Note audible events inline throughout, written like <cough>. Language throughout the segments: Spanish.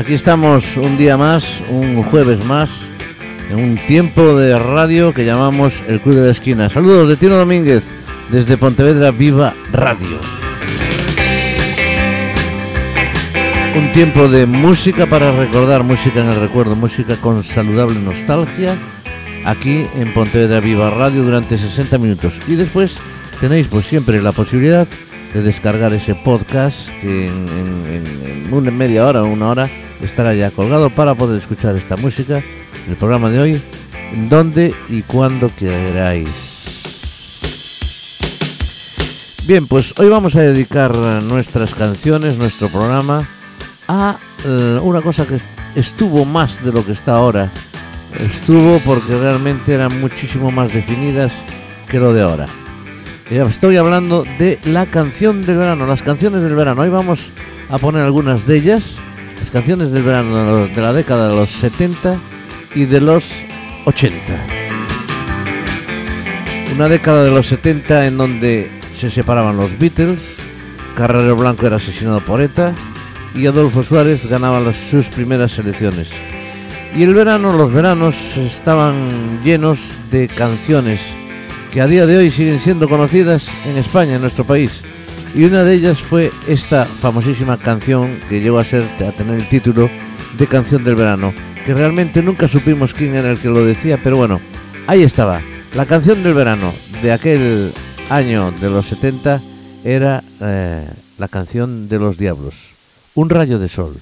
aquí estamos un día más, un jueves más, en un tiempo de radio que llamamos El Club de la Esquina. Saludos de Tino Domínguez desde Pontevedra Viva Radio. Un tiempo de música para recordar, música en el recuerdo, música con saludable nostalgia, aquí en Pontevedra Viva Radio durante 60 minutos. Y después tenéis pues siempre la posibilidad de descargar ese podcast que en, una media hora o una hora estará ya colgado para poder escuchar esta música, el programa de hoy, donde y cuando queráis. Bien, pues hoy vamos a dedicar nuestras canciones, nuestro programa, a eh, una cosa que estuvo más de lo que está ahora. Estuvo porque realmente eran muchísimo más definidas que lo de ahora. Estoy hablando de la canción del verano, las canciones del verano. Hoy vamos a poner algunas de ellas, las canciones del verano de la década de los 70 y de los 80. Una década de los 70 en donde se separaban los Beatles, Carrero Blanco era asesinado por ETA y Adolfo Suárez ganaba sus primeras elecciones. Y el verano, los veranos estaban llenos de canciones que a día de hoy siguen siendo conocidas en España, en nuestro país. Y una de ellas fue esta famosísima canción que llegó a ser a tener el título de Canción del Verano, que realmente nunca supimos quién era el que lo decía, pero bueno, ahí estaba. La canción del verano de aquel año de los 70 era eh, la canción de los diablos, Un rayo de sol.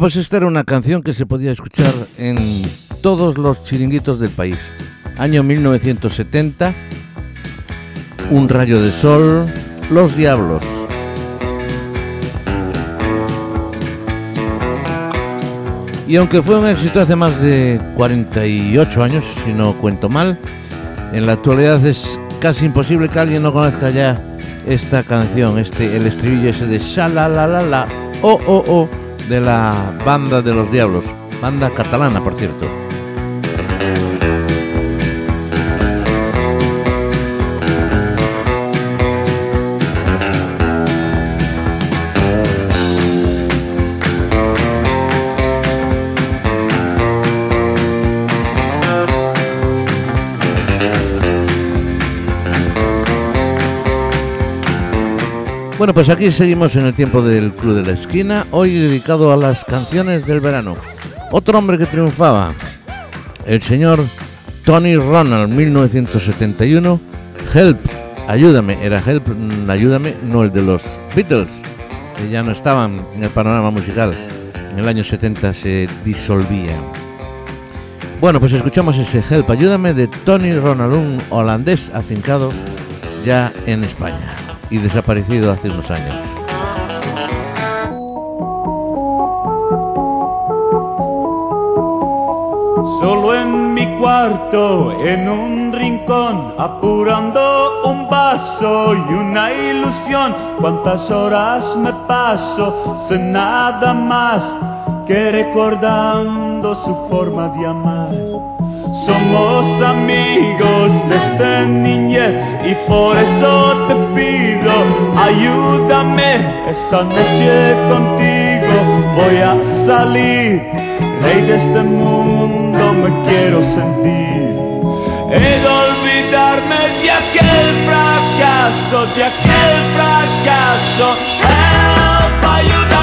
Pues esta era una canción que se podía escuchar en todos los chiringuitos del país. Año 1970, Un rayo de sol, Los Diablos. Y aunque fue un éxito hace más de 48 años, si no cuento mal, en la actualidad es casi imposible que alguien no conozca ya esta canción, este el estribillo ese de Shala la la la o o o de la banda de los diablos, banda catalana por cierto. Bueno, pues aquí seguimos en el tiempo del Club de la Esquina, hoy dedicado a las canciones del verano. Otro hombre que triunfaba, el señor Tony Ronald, 1971, Help, ayúdame, era Help, mm, ayúdame, no el de los Beatles, que ya no estaban en el panorama musical, en el año 70 se disolvían. Bueno, pues escuchamos ese Help, ayúdame de Tony Ronald, un holandés afincado ya en España y desaparecido hace unos años. Solo en mi cuarto, en un rincón, apurando un vaso y una ilusión. Cuántas horas me paso sin nada más que recordando su forma de amar. Somos amigos desde niñez y por eso te pido, ayúdame esta noche contigo. Voy a salir, rey de este mundo me quiero sentir. He olvidarme de aquel fracaso, de aquel fracaso. Help, ayúdame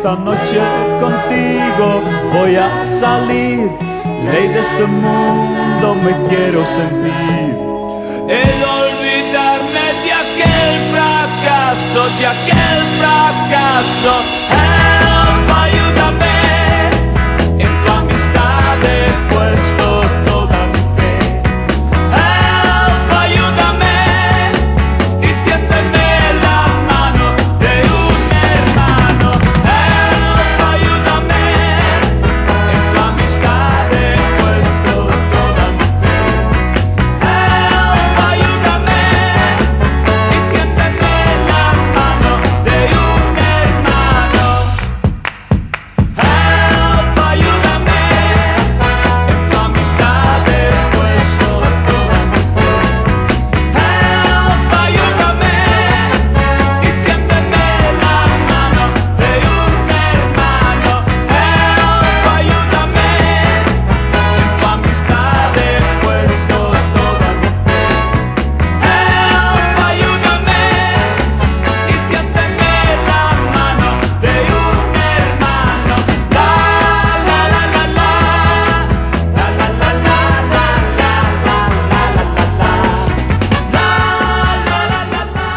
esta noche contigo. Voy a salir, ley de este mundo me quiero sentir. De olvidarme de aquel fracaso, de aquel fracaso.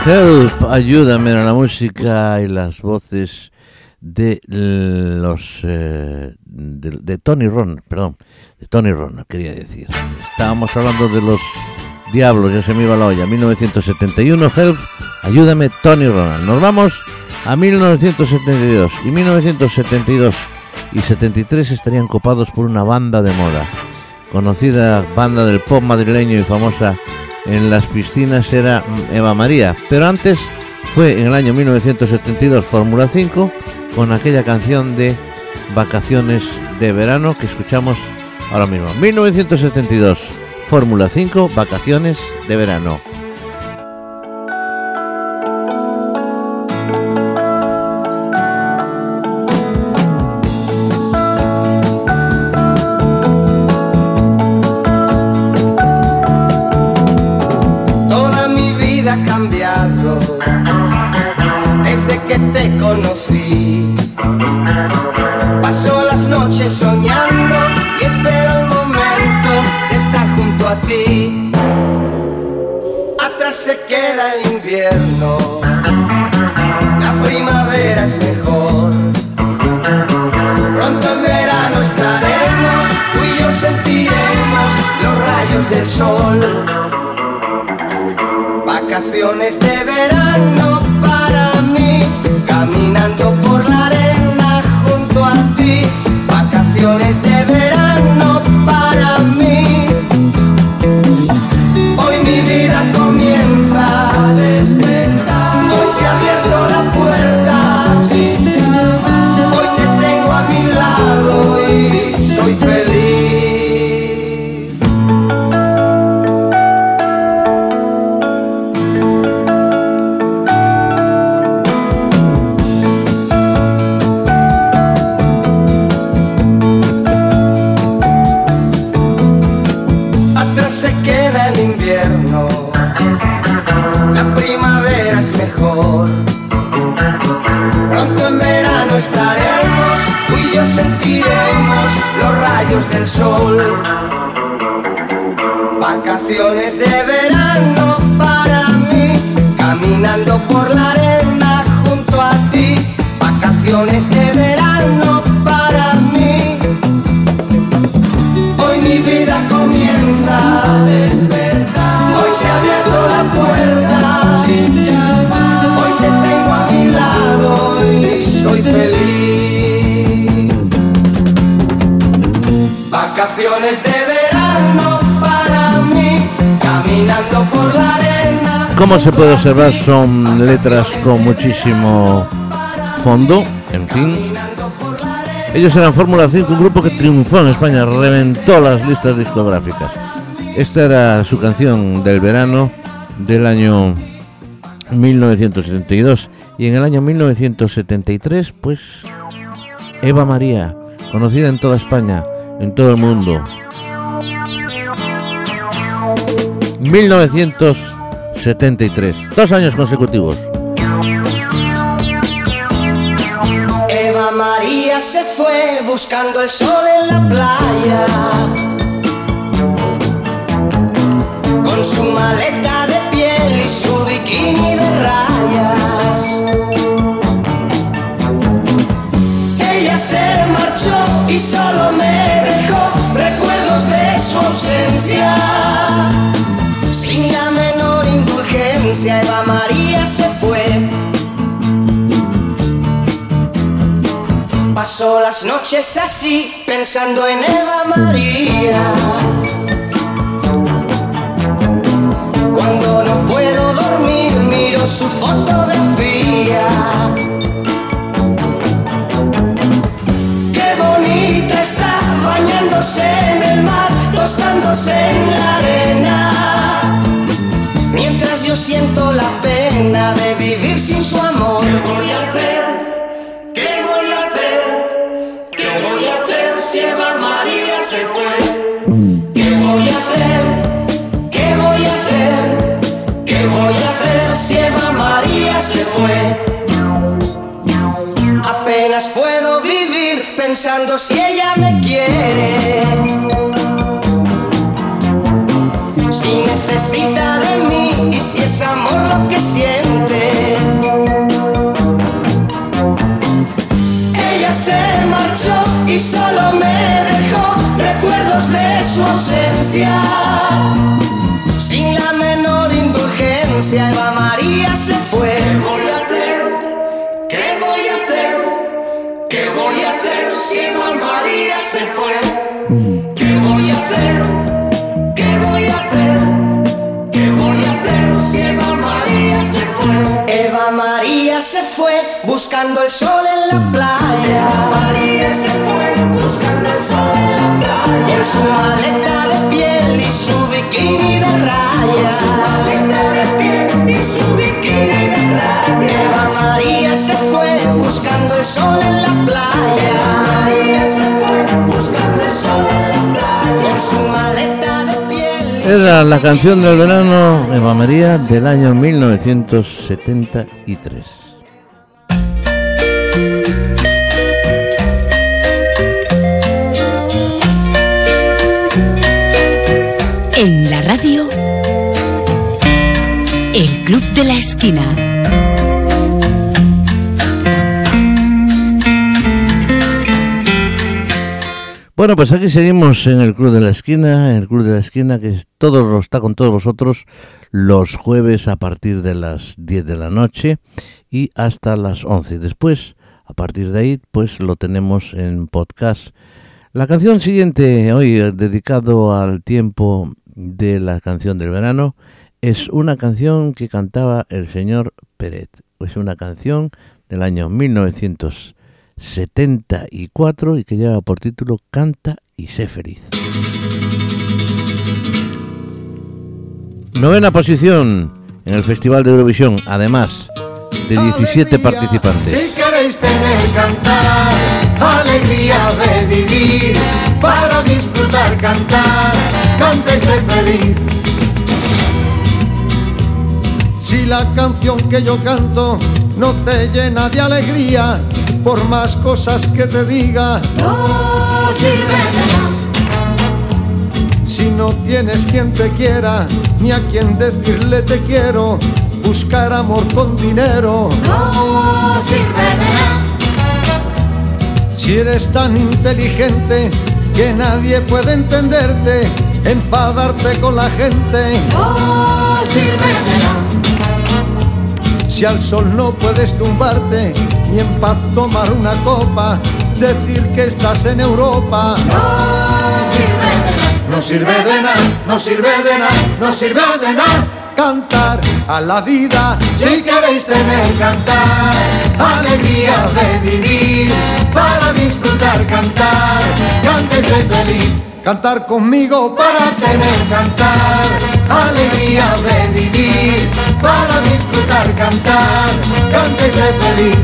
Help, ayúdame a la música y las voces de los eh, de, Tony Ron, perdón, de Tony Ron, quería decir. Estábamos hablando de los Diablos, ya se me iba la olla. 1971, Help, ayúdame Tony Ronald. Nos vamos a 1972 y 1972 y 73 estarían copados por una banda de moda. Conocida banda del pop madrileño y famosa en las piscinas era Eva María, pero antes fue en el año 1972 Fórmula 5 con aquella canción de Vacaciones de verano que escuchamos ahora mismo. 1972 Fórmula 5 Vacaciones de verano. Como se puede observar, son letras con muchísimo fondo, en fin. Ellos eran Fórmula 5, un grupo que triunfó en España, reventó las listas discográficas. Esta era su canción del verano del año 1972. Y en el año 1973, pues, Eva María, conocida en toda España, en todo el mundo. 1973, dos años consecutivos. Eva María se fue buscando el sol en la playa. Paso las noches así, pensando en Eva María. Cuando no puedo dormir, miro su fotografía. Qué bonita está bañándose en el mar, tostándose en la arena. Mientras yo siento la pena de vivir sin su Apenas puedo vivir pensando si ella me quiere. Si necesita de mí y si es amor lo que siente. Ella se marchó y solo me dejó recuerdos de su ausencia. Se fue buscando el sol en la playa. María se fue buscando el sol en la playa. Con su maleta de piel y su bikini de rayas. Su maleta de piel y su bikini de rayas. María se fue buscando el sol en la playa. María se fue buscando el sol en la playa. Con su maleta de piel Era la canción del verano Eva María del año 1973. En la radio, El Club de la Esquina. Bueno, pues aquí seguimos en el Club de la Esquina, en el Club de la Esquina que todo lo está con todos vosotros los jueves a partir de las 10 de la noche y hasta las 11. Después, a partir de ahí, pues lo tenemos en podcast. La canción siguiente, hoy eh, dedicado al tiempo de la canción del verano, es una canción que cantaba el señor Peret. Es una canción del año 1974 y que lleva por título Canta y sé feliz. Novena posición en el Festival de Eurovisión, además de 17 Alegría, participantes. Si queréis tener cantar, alegría de vivir, para disfrutar cantar, canta y ser feliz. Si la canción que yo canto no te llena de alegría, por más cosas que te diga, no sirve de nada. Si no tienes quien te quiera, ni a quien decirle te quiero, buscar amor con dinero. No sirve de nada. Si eres tan inteligente que nadie puede entenderte, enfadarte con la gente. No sirve de nada. Si al sol no puedes tumbarte, ni en paz tomar una copa, decir que estás en Europa. No sirve de nada, no sirve de nada, no sirve de nada. Cantar a la vida, si queréis tener cantar, alegría de vivir, para disfrutar cantar, cántese feliz. Cantar conmigo para tener cantar, alegría de vivir, para disfrutar cantar, cántese feliz.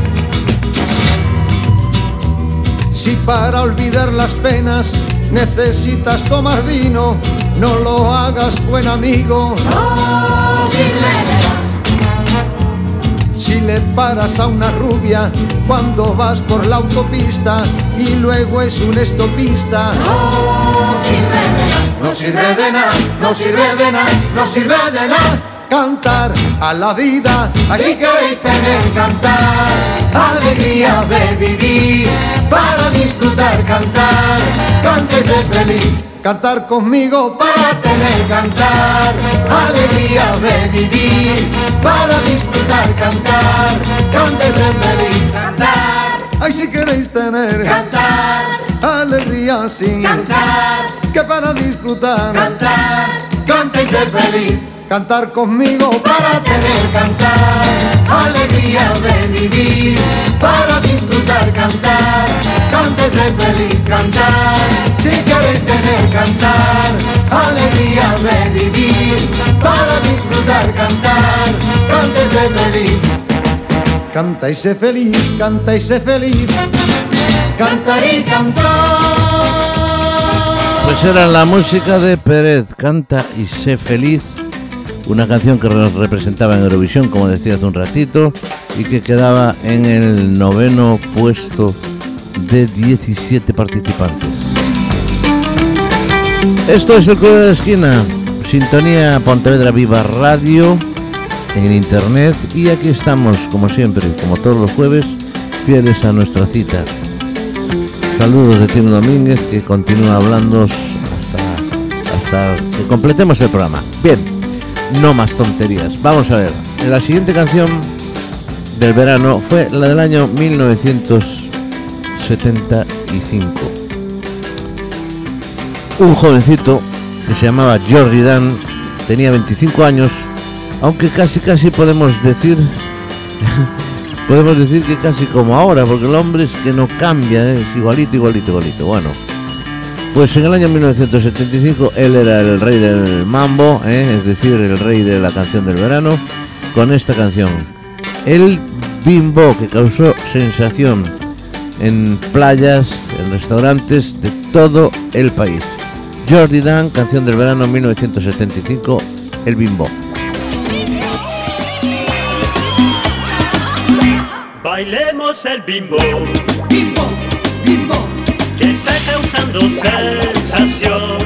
Si para olvidar las penas necesitas tomar vino, no lo hagas buen amigo. Si le paras a una rubia cuando vas por la autopista y luego es un estopista. No sirve no sirve de nada, no sirve de nada. Cantar a la vida, así queréis tener cantar. Alegría de vivir, para disfrutar cantar. Cántese feliz, cantar conmigo para tener cantar. Alegría de vivir, para disfrutar cantar. Cántese feliz, cantar. Ay, si queréis tener cantar. Alegría sin cantar. Que para disfrutar cantar. Canta y ser feliz. Cantar conmigo para tener cantar. Alegría de vivir. Para disfrutar cantar. Canta y ser feliz. Cantar. Si queréis tener cantar. Alegría de vivir. Para disfrutar cantar. Canta y ser feliz. Canta y sé feliz, canta y sé feliz, cantar y cantar. Pues era la música de Peret, Canta y sé feliz, una canción que nos representaba en Eurovisión, como decía hace un ratito, y que quedaba en el noveno puesto de 17 participantes. Esto es el Club de la Esquina, sintonía Pontevedra Viva Radio en internet y aquí estamos como siempre, como todos los jueves, fieles a nuestra cita. Saludos de Timo Domínguez que continúa hablando hasta que completemos el programa. Bien, no más tonterías. Vamos a ver, la siguiente canción del verano fue la del año 1975. Un jovencito que se llamaba Jordi Dan tenía 25 años, aunque casi casi podemos decir <laughs> podemos decir que casi como ahora, porque el hombre es que no cambia, ¿eh? es igualito, igualito, igualito. Bueno, pues en el año 1975 él era el rey del mambo, ¿eh? es decir, el rey de la canción del verano, con esta canción. El bimbo que causó sensación en playas, en restaurantes de todo el país. Jordi Dan, canción del verano 1975, El Bimbo. Bailemos el bimbo Bimbo, bimbo, que está causando sensación.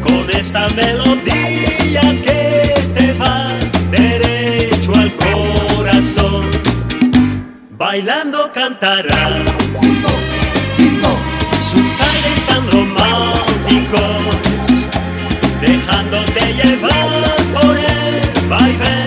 Con esta melodía que te va derecho al corazón. Bailando cantará. Sus aires tan dejándote llevar por el baile,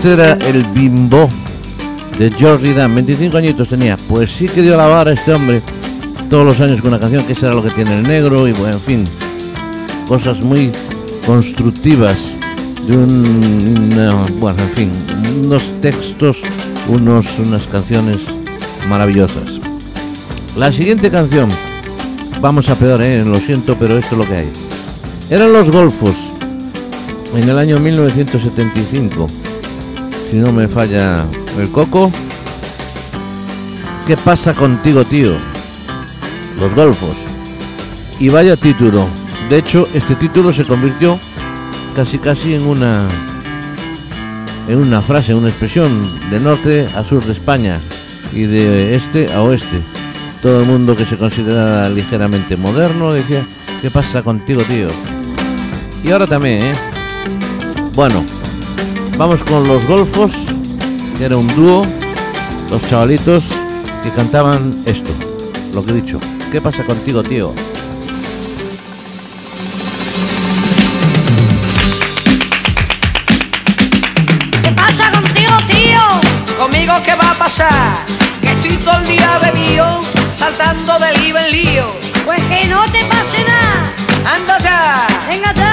este era el Bimbo de Jordi Dan, 25 añitos tenía. Pues sí que dio la vara este hombre todos los años con una canción que será lo que tiene el negro y bueno, en fin, cosas muy constructivas de un, bueno, en fin, unos textos, unos, unas canciones maravillosas. La siguiente canción, vamos a peor, ¿eh? lo siento, pero esto es lo que hay. Eran los Golfos en el año 1975 si no me falla el coco. ¿Qué pasa contigo, tío? Los golfos. Y vaya título. De hecho, este título se convirtió casi casi en una en una frase, una expresión de norte a sur de España y de este a oeste. Todo el mundo que se considera ligeramente moderno decía, ¿qué pasa contigo, tío? Y ahora también, ¿eh? Bueno, Vamos con los Golfos, que era un dúo, los chavalitos que cantaban esto, lo que he dicho. ¿Qué pasa contigo, tío? ¿Qué pasa contigo, tío? ¿Conmigo qué va a pasar? Que estoy todo el día bebido, saltando de lío en lío. Pues que no te pase nada. ¡Anda ya! Venga ya,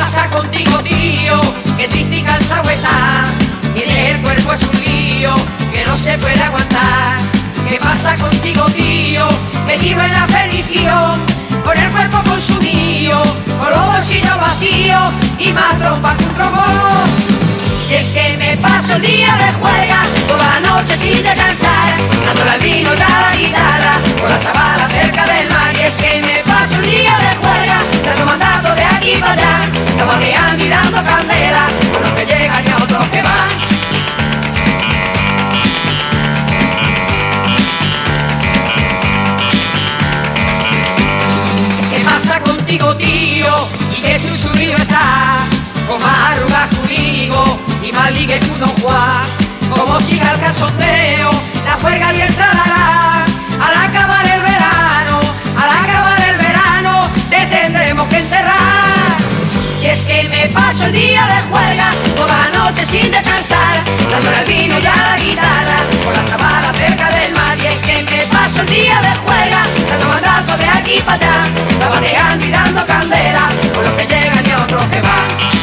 pasa contigo, tío? Que triste y cansado está. Tienes el cuerpo hecho un lío que no se puede aguantar. ¿Qué pasa contigo, tío? Metido en la perdición, con el cuerpo consumido, con los bolsillos vacíos y más trompa que un robot. Y es que me paso el día de juega, toda la noche sin descansar, dándole al vino y a la guitarra, con la chavala cerca del mar. Y es que me paso el día de juega, dando mandato de aquí para allá, caballeando y dando candela, con los que llegan y a otros que van. ¿Qué pasa contigo, tío? Y qué susurrío está. Un higo y más ligue que un Don Juan. Como siga el calzondeo, la juerga el tralará. Al acabar el verano, al acabar el verano, te tendremos que enterrar. Y es que me paso el día de juerga, toda noche sin descansar, dándole el vino y a la guitarra, con la chavala cerca del mar. Y es que me paso el día de juerga, dando mandazos de aquí para allá, zapateando y dando candela, con los que llegan y otros que van.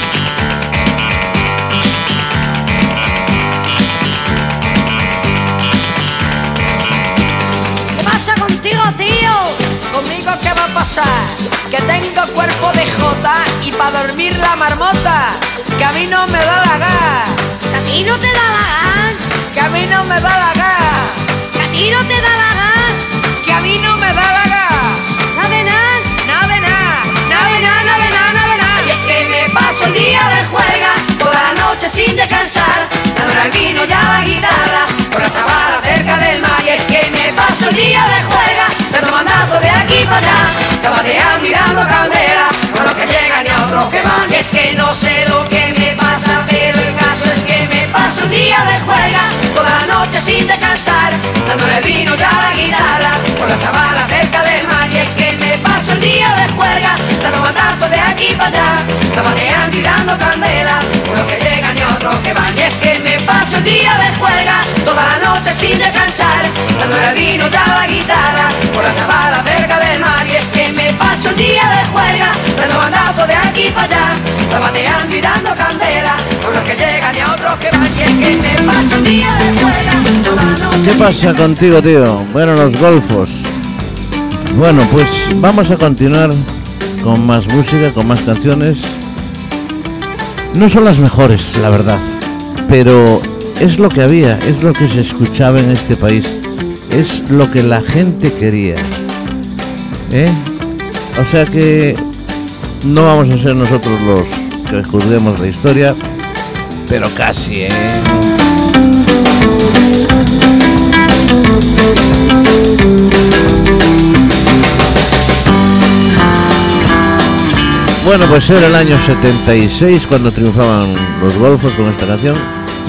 Que tengo cuerpo de jota y para dormir la marmota, que a mí no me da la gana, ¿Que a ti no te da la gana? que a mí no me da la gana, ¿Que a ti no te da la gana? que a mí no me da la no sé lo que me pasa, pero el caso es que me paso el día de juerga, toda la noche sin descansar, dándole vino y a la guitarra, con la chavala cerca del mar. Y es que me paso el día de juerga, dando mandazo de aquí para allá, zapateando y dando candela, con los que llegan y otros que van. Y es que me paso el día de juerga, toda la noche sin descansar, dándole vino y a la guitarra, con la chavala cerca del mar. Y es que paso el día de juerga, dando mandazo de aquí para allá, zapateando y dando candela, con los que llegan y otros que van. Y es que me paso el día de noche ¿Qué pasa contigo, tío? Bueno, los golfos. Bueno, pues vamos a continuar con más música, con más canciones. No son las mejores, la verdad, pero es lo que había, es lo que se escuchaba en este país, es lo que la gente quería. ¿Eh? O sea que no vamos a ser nosotros los que juzguemos la historia, pero casi, ¿eh? Bueno, pues era el año 76 cuando triunfaban los golfos con esta canción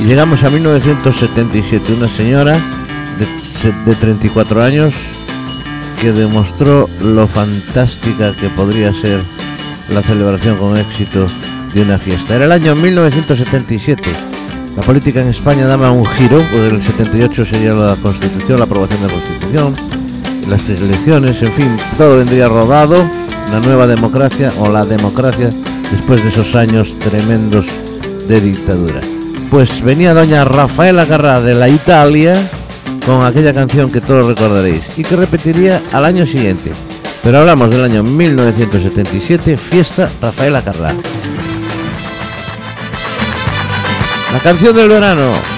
y llegamos a 1977. Una señora de, de 34 años que demostró lo fantástica que podría ser la celebración con éxito de una fiesta. Era el año 1977. La política en España daba un giro, pues el 78 sería la constitución, la aprobación de la constitución, las elecciones, en fin, todo vendría rodado, la nueva democracia o la democracia después de esos años tremendos de dictadura. Pues venía doña Rafaela Carrà de la Italia con aquella canción que todos recordaréis y que repetiría al año siguiente. Pero hablamos del año 1977, fiesta Rafaela Carrà. La canción del verano.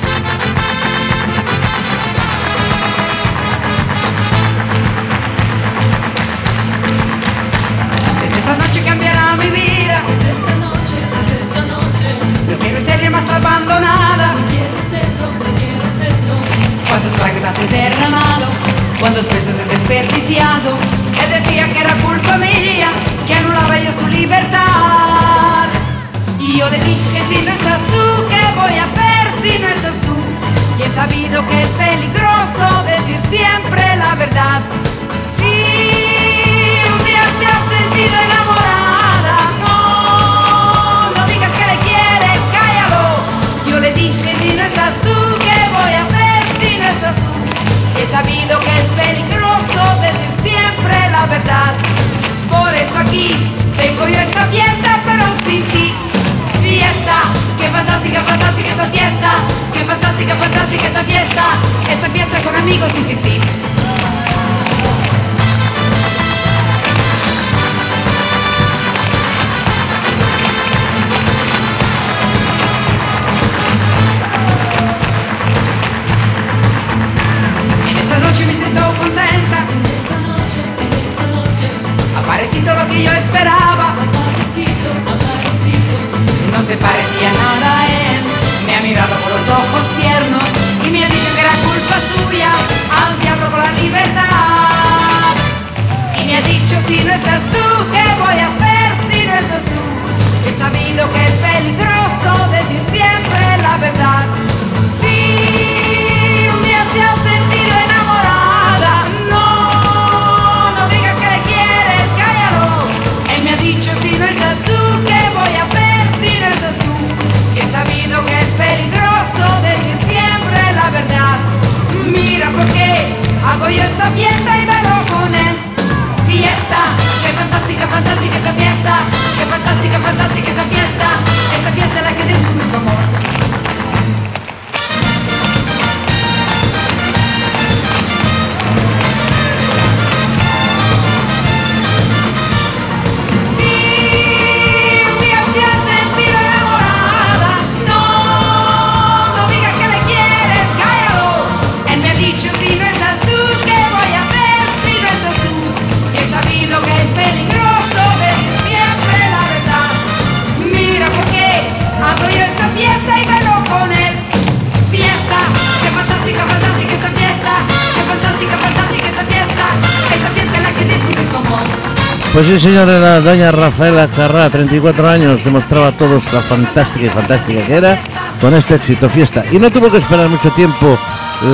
Pues sí, señor, era doña Rafaela Carrá, 34 años, demostraba a todos la fantástica y fantástica que era con este éxito fiesta. Y no tuvo que esperar mucho tiempo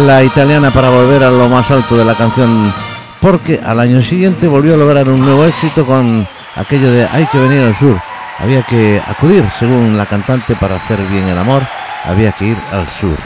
la italiana para volver a lo más alto de la canción, porque al año siguiente volvió a lograr un nuevo éxito con aquello de hay que venir al sur. Había que acudir, según la cantante, para hacer bien el amor, había que ir al sur.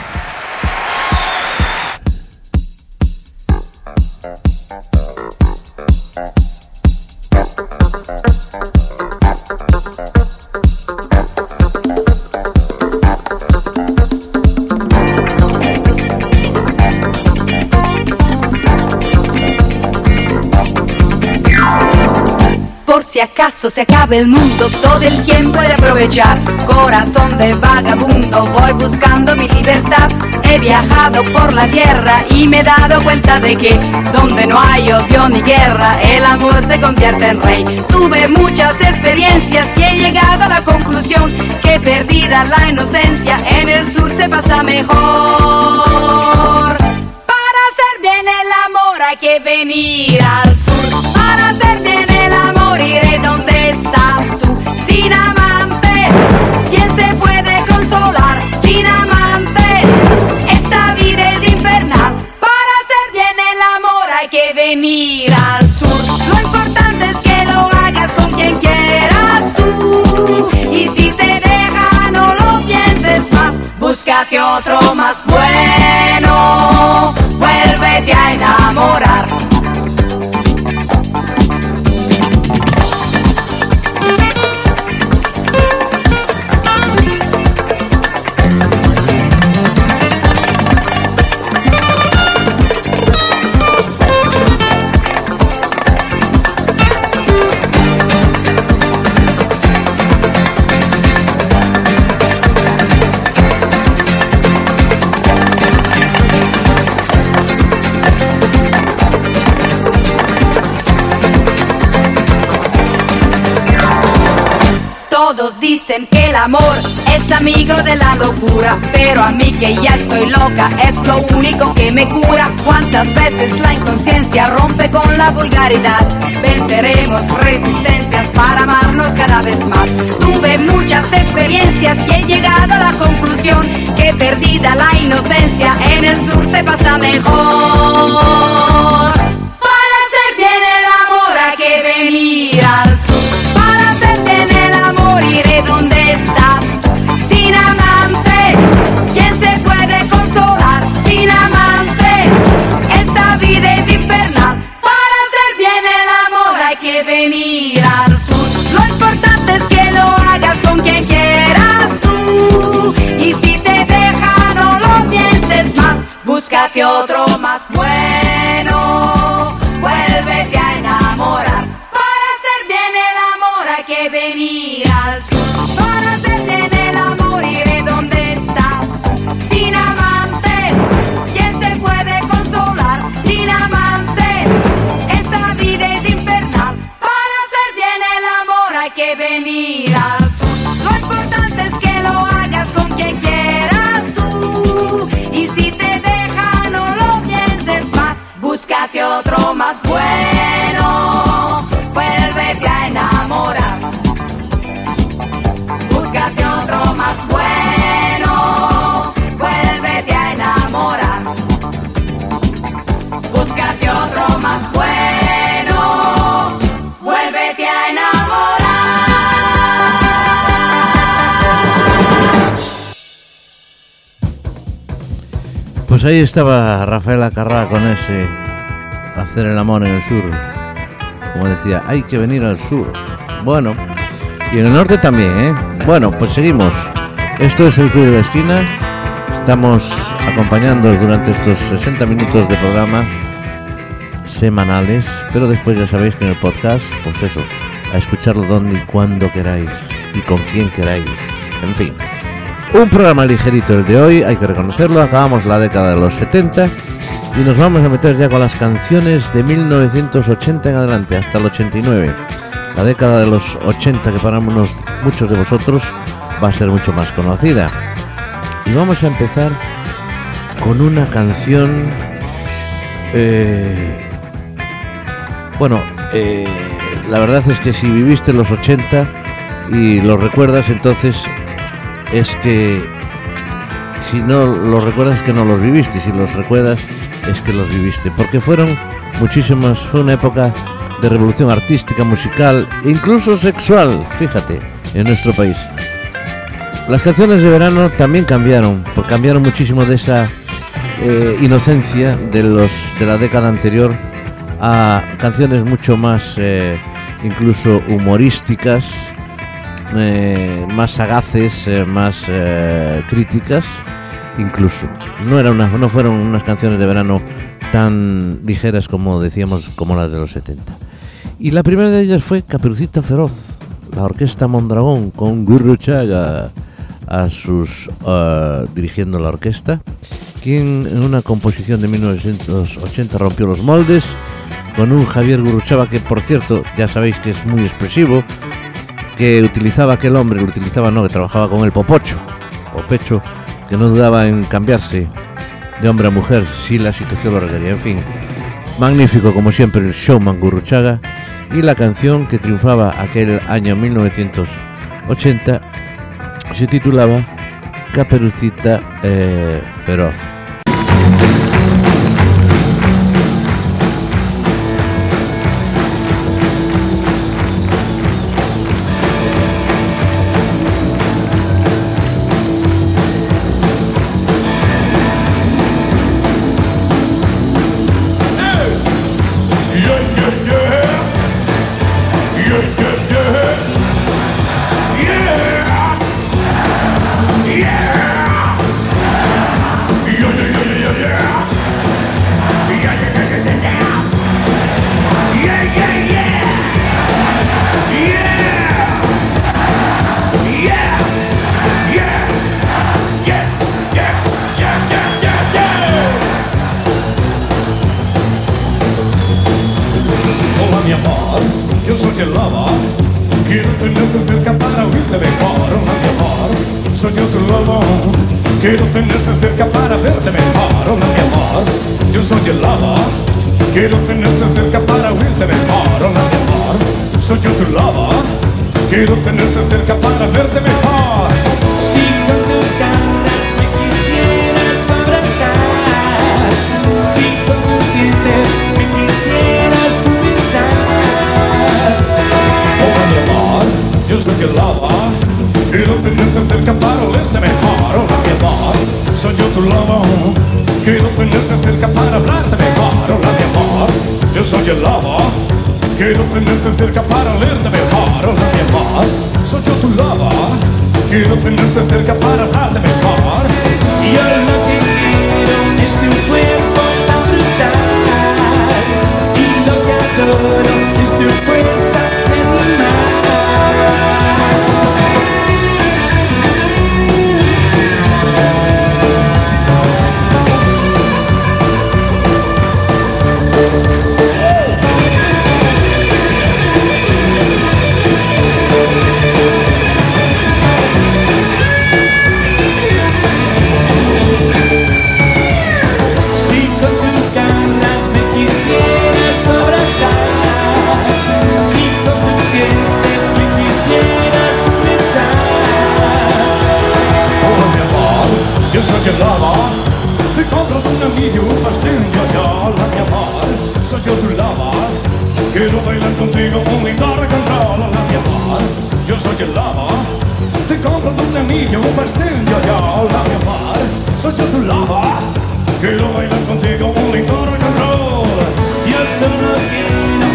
Si acaso se acabe el mundo, todo el quien puede aprovechar. Corazón de vagabundo, voy buscando mi libertad. He viajado por la tierra y me he dado cuenta de que donde no hay odio ni guerra, el amor se convierte en rey. Tuve muchas experiencias y he llegado a la conclusión que perdida la inocencia, en el sur se pasa mejor. Para hacer bien el amor hay que venir al sur. Búscate otro más bueno. Vuélvete a enamorar. Dicen que el amor es amigo de la locura, pero a mí que ya estoy loca es lo único que me cura. Cuántas veces la inconsciencia rompe con la vulgaridad. Venceremos resistencias para amarnos cada vez más. Tuve muchas experiencias y he llegado a la conclusión que perdida la inocencia en el sur se pasa mejor. Para hacer bien el amor hay que venir Búscate otro más bueno. Más bueno. Vuélvete a enamorar. Búscate otro más bueno. Vuélvete a enamorar. Búscate otro más bueno. Vuélvete a enamorar. Pues ahí estaba Rafaela Carrá con ese hacer el amor en el sur. como decía, hay que venir al sur. Bueno, y en el norte también, ¿eh? Bueno, pues seguimos. Esto es el Club de la Esquina. Estamos acompañándoos durante estos 60 minutos de programa semanales, pero después ya sabéis que en el podcast, pues eso, a escucharlo donde y cuando queráis y con quien queráis. En fin, un programa ligerito el de hoy, hay que reconocerlo, acabamos la década de los 70 y nos vamos a meter ya con las canciones de 1980 en adelante, hasta el 89. La década de los 80 que para muchos de vosotros va a ser mucho más conocida. Y vamos a empezar con una canción... eh, bueno, eh, la verdad es que si viviste los 80 y los recuerdas, entonces es que si no los recuerdas que no los viviste, si los recuerdas es que los viviste, porque fueron muchísimas, fue una época de revolución artística, musical e incluso sexual, fíjate, en nuestro país. Las canciones de verano también cambiaron, por- cambiaron muchísimo de esa eh, inocencia de los de la década anterior a canciones mucho más eh, incluso humorísticas, eh, más sagaces, más críticas, incluso. No era una, no fueron unas canciones de verano tan ligeras como decíamos como las de los 70. Y la primera de ellas fue Caperucita Feroz, la orquesta Mondragón con Gurruchaga a sus eh, dirigiendo la orquesta, quien en una composición de 1980 rompió los moldes con un Javier Gurruchaga que por cierto ya sabéis que es muy expresivo, que utilizaba aquel hombre, lo utilizaba no, que trabajaba con el popocho o pecho, que no dudaba en cambiarse de hombre a mujer si la situación lo requería. En fin, magnífico como siempre el showman Gurruchaga y la canción que triunfaba aquel año 1980 se titulaba Caperucita eh, Feroz. Quiero tenerte cerca para olerte mejor Hola mi amor, soy yo tu lobo. Quiero tenerte cerca para hablarte mejor. Y yo lo que quiero es tu cuerpo tan brutal. Y lo que adoro es tu cuerpo soy el de un amigo un pastel yo yo Hola mi amor, soy yo tu lobo Quiero bailar contigo un lindo rock and roll Hola mi amor, yo soy el lobo Te compro de un un pastel yo yo Hola mi amor, soy yo tu lobo Quiero bailar contigo un rock and roll Yo solo quiero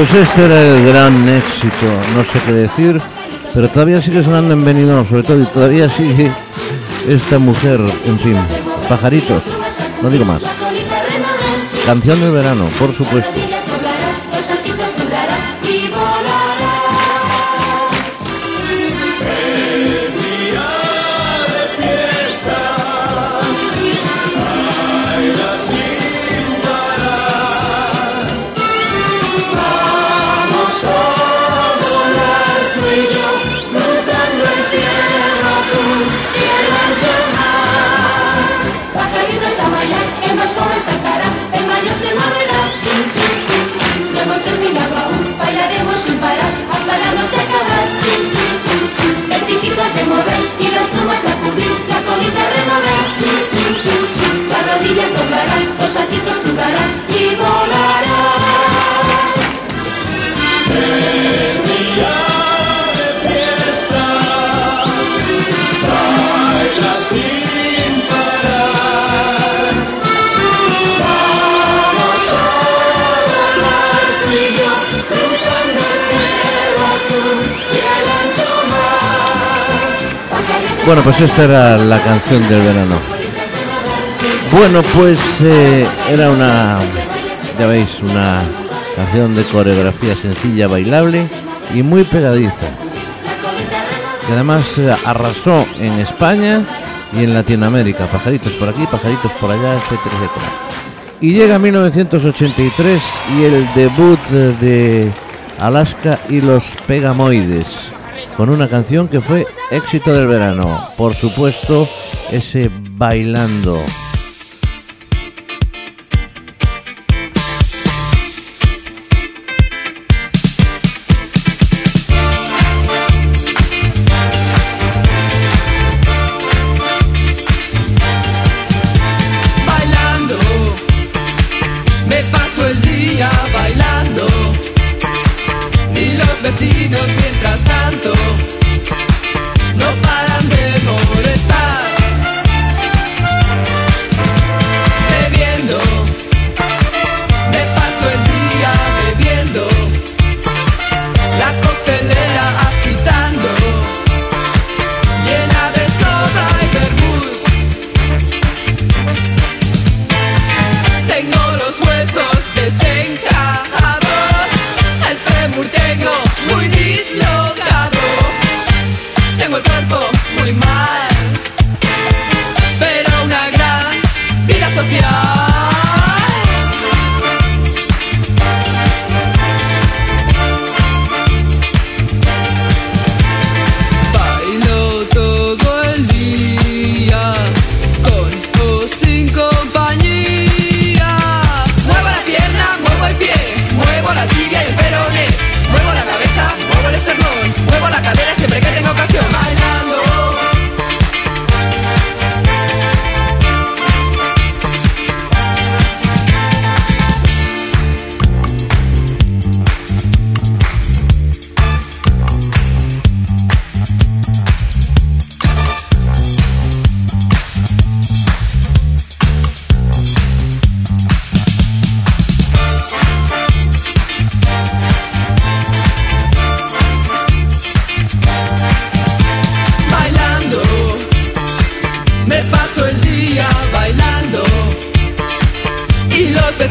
Pues este era el gran éxito, no sé qué decir, pero todavía sigue sonando en sobre todo, y todavía sigue esta mujer, en fin, pajaritos, no digo más. Canción del verano, por supuesto. remover y las plumas sacudir, la colita remover, chiu, chiu, chiu, chiu, las rodillas doblarán, los saltitos tocarán y volarán. Bueno, pues esta era la canción del verano. Bueno, pues eh, era una, ya veis, una canción de coreografía sencilla, bailable y muy pegadiza. Que además eh, arrasó en España y en Latinoamérica. Pajaritos por aquí, pajaritos por allá, etcétera, etcétera. Y llega 1983 y el debut de Alaska y los Pegamoides con una canción que fue éxito del verano. Por supuesto, ese bailando.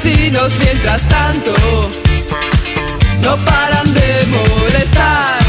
Vecinos mientras tanto no paran de molestar.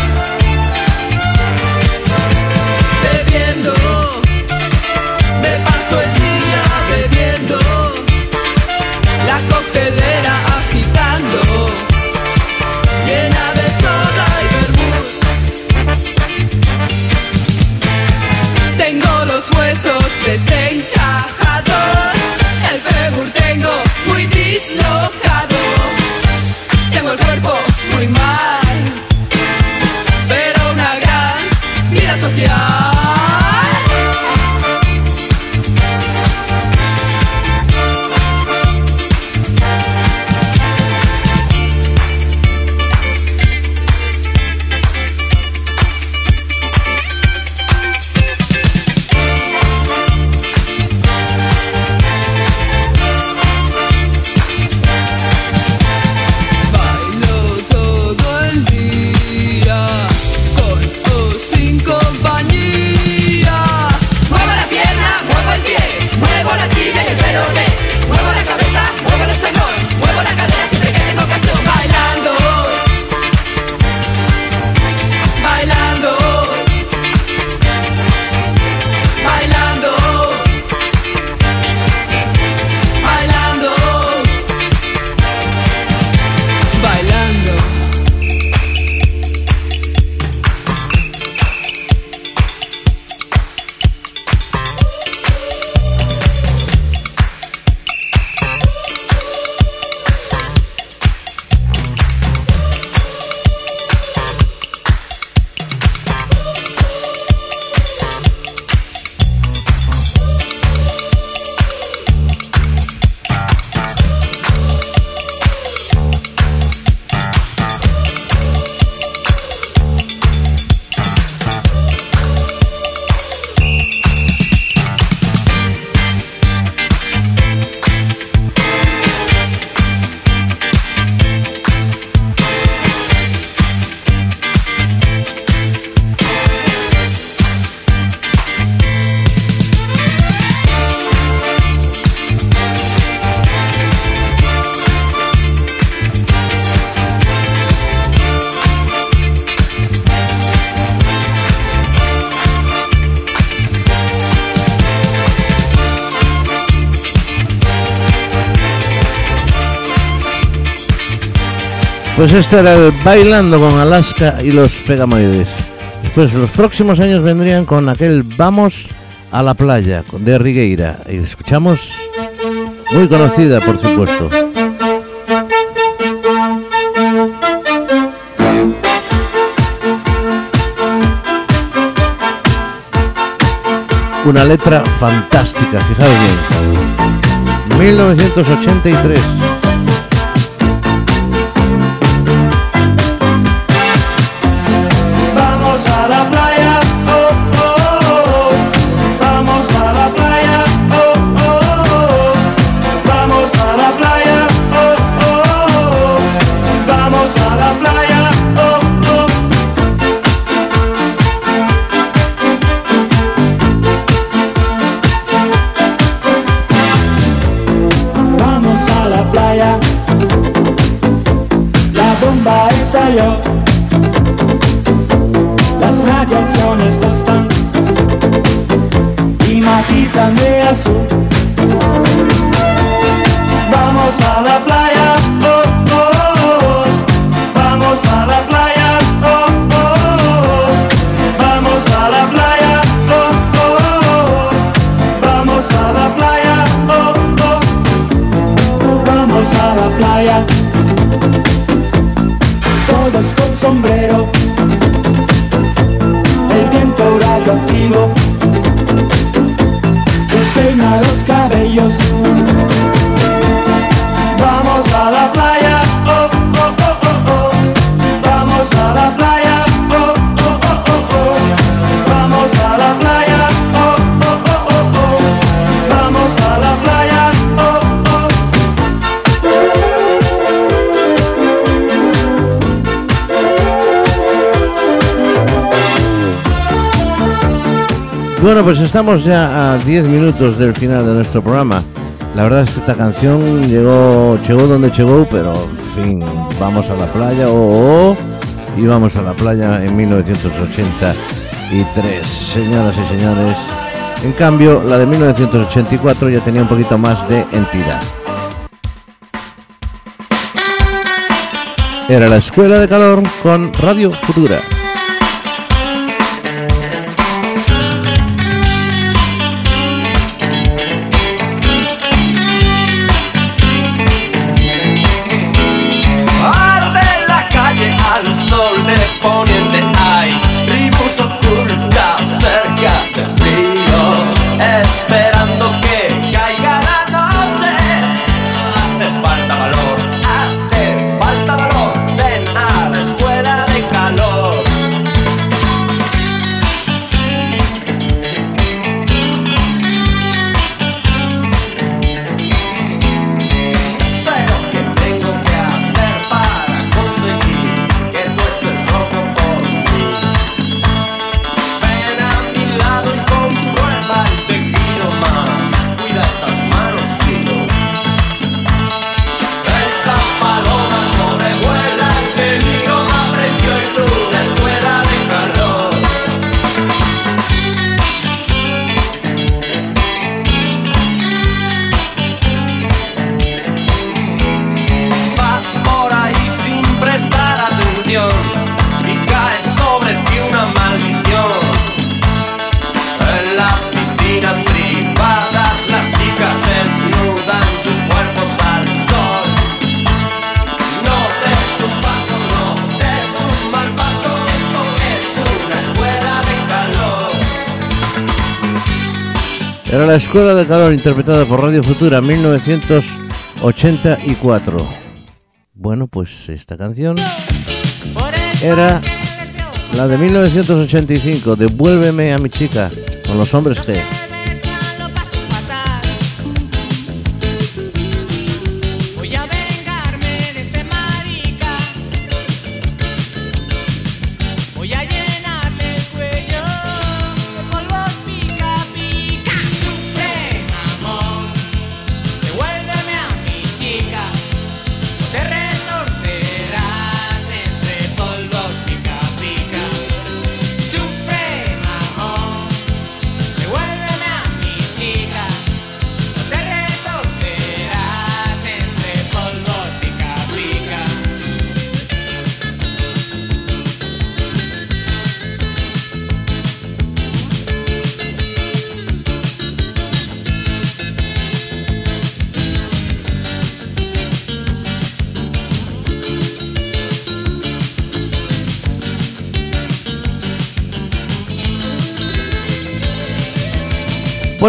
el cuerpo muy mal, pero una gran vida social. Pues este era el Bailando con Alaska y los Pegamoides. Después los próximos años vendrían con aquel Vamos a la playa de Rigueira. Y escuchamos muy conocida, por supuesto. Una letra fantástica, fijaros bien. 1983. Estalló. Las radiaciones tostan y matizan de azul. Bueno, pues estamos ya a 10 minutos del final de nuestro programa. La verdad es que esta canción llegó, llegó donde llegó, pero en fin, vamos a la playa, oh, oh, y vamos a la playa en 1983, señoras y señores. En cambio, la de 1984 ya tenía un poquito más de entidad. Era la Escuela de Calor con Radio Futura. Escuela de Calor interpretada por Radio Futura 1984. Bueno, pues esta canción era la de 1985, Devuélveme a mi chica, con los hombres G.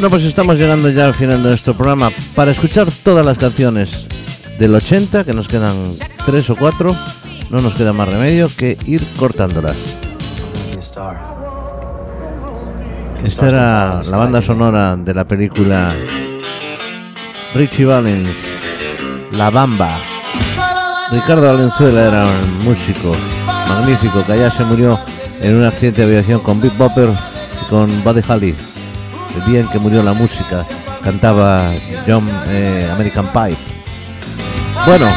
Bueno, pues estamos llegando ya al final de nuestro programa. Para escuchar todas las canciones del 80, que nos quedan tres o cuatro, no nos queda más remedio que ir cortándolas. Esta era la banda sonora de la película Richie Valens, La Bamba. Ricardo Valenzuela era un músico magnífico que allá se murió en un accidente de aviación con Big Bopper y con Buddy Holly. El día en que murió la música cantaba John eh, American Pie. Bueno,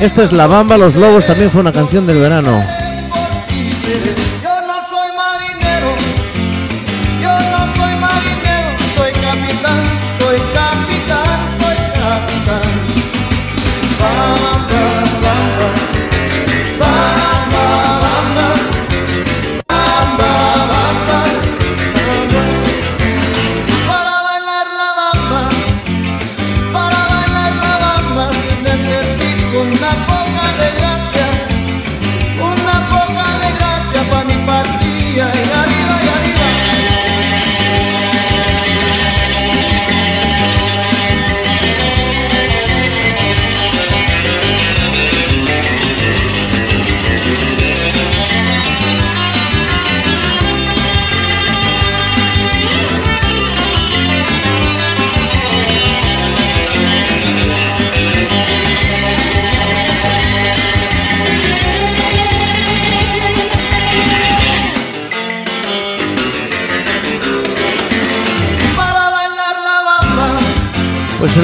esta es La Bamba, Los Lobos también fue una canción del verano.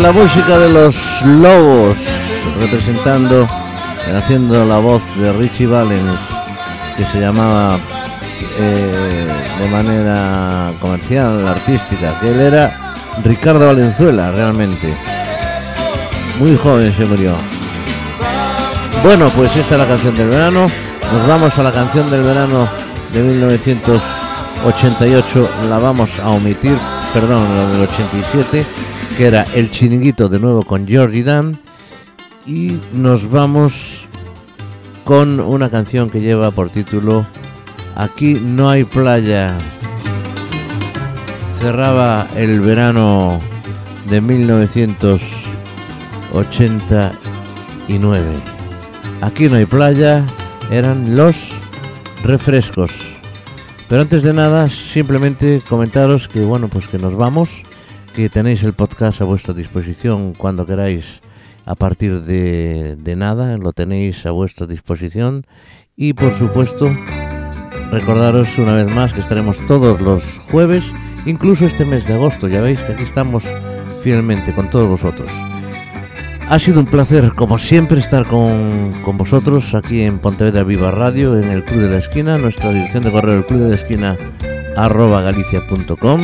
La música de los lobos, representando, haciendo la voz de Richie Valens, que se llamaba eh, de manera comercial, artística, que él era Ricardo Valenzuela, realmente. Muy joven se murió. Bueno, pues esta es la canción del verano. Nos vamos a la canción del verano de 1988. La vamos a omitir, perdón, la del 87, que era El Chiringuito de nuevo con Georgie Dan. Y nos vamos con una canción que lleva por título Aquí no hay playa. Cerraba el verano de 1989. Aquí no hay playa, eran los refrescos. Pero antes de nada, simplemente comentaros que bueno, pues que nos vamos, que tenéis el podcast a vuestra disposición cuando queráis a partir de, nada, lo tenéis a vuestra disposición. Y por supuesto recordaros una vez más que estaremos todos los jueves, incluso este mes de agosto, ya veis que aquí estamos fielmente con todos vosotros. Ha sido un placer, como siempre, estar con, con vosotros aquí en Pontevedra Viva Radio, en el Club de la Esquina, nuestra dirección de correo el Club de la Esquina arroba galicia.com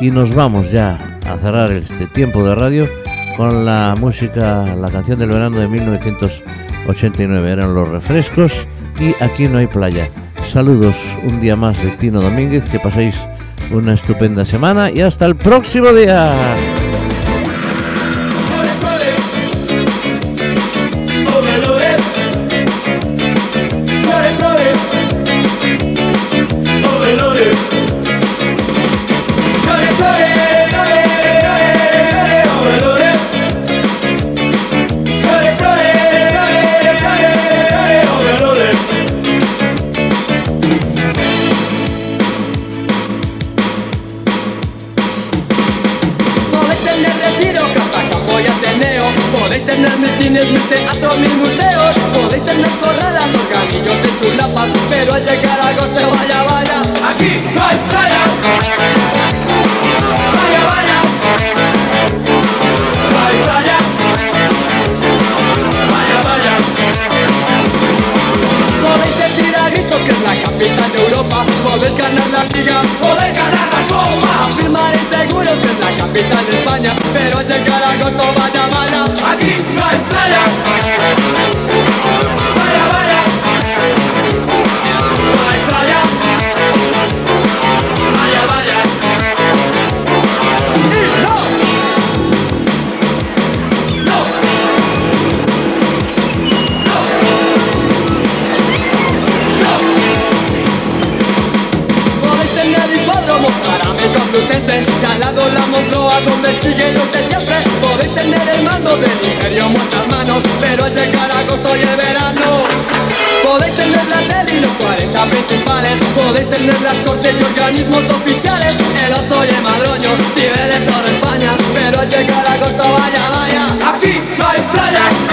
y nos vamos ya a cerrar este tiempo de radio con la música, la canción del verano de 1989. Eran los refrescos y aquí no hay playa. Saludos un día más de Tino Domínguez, que paséis una estupenda semana y hasta el próximo día. Complutense Y al lado la donde sigue lo que siempre Podéis tener el mando del imperio en vuestras manos Pero al llegar agosto y el verano Podéis tener la tele y los 40 principales Podéis tener las cortes y organismos oficiales El oso y el madroño, niveles toda España Pero al llegar agosto vaya, vaya. Aquí no hay playa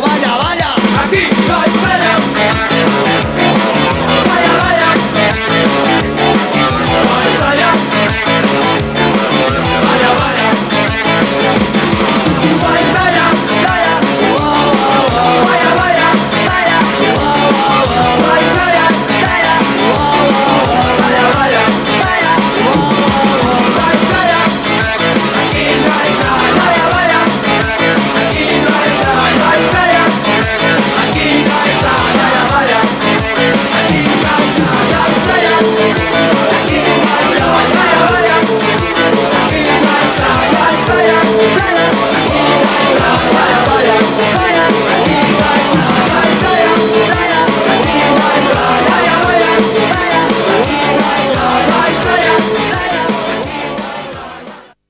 vaya, vaya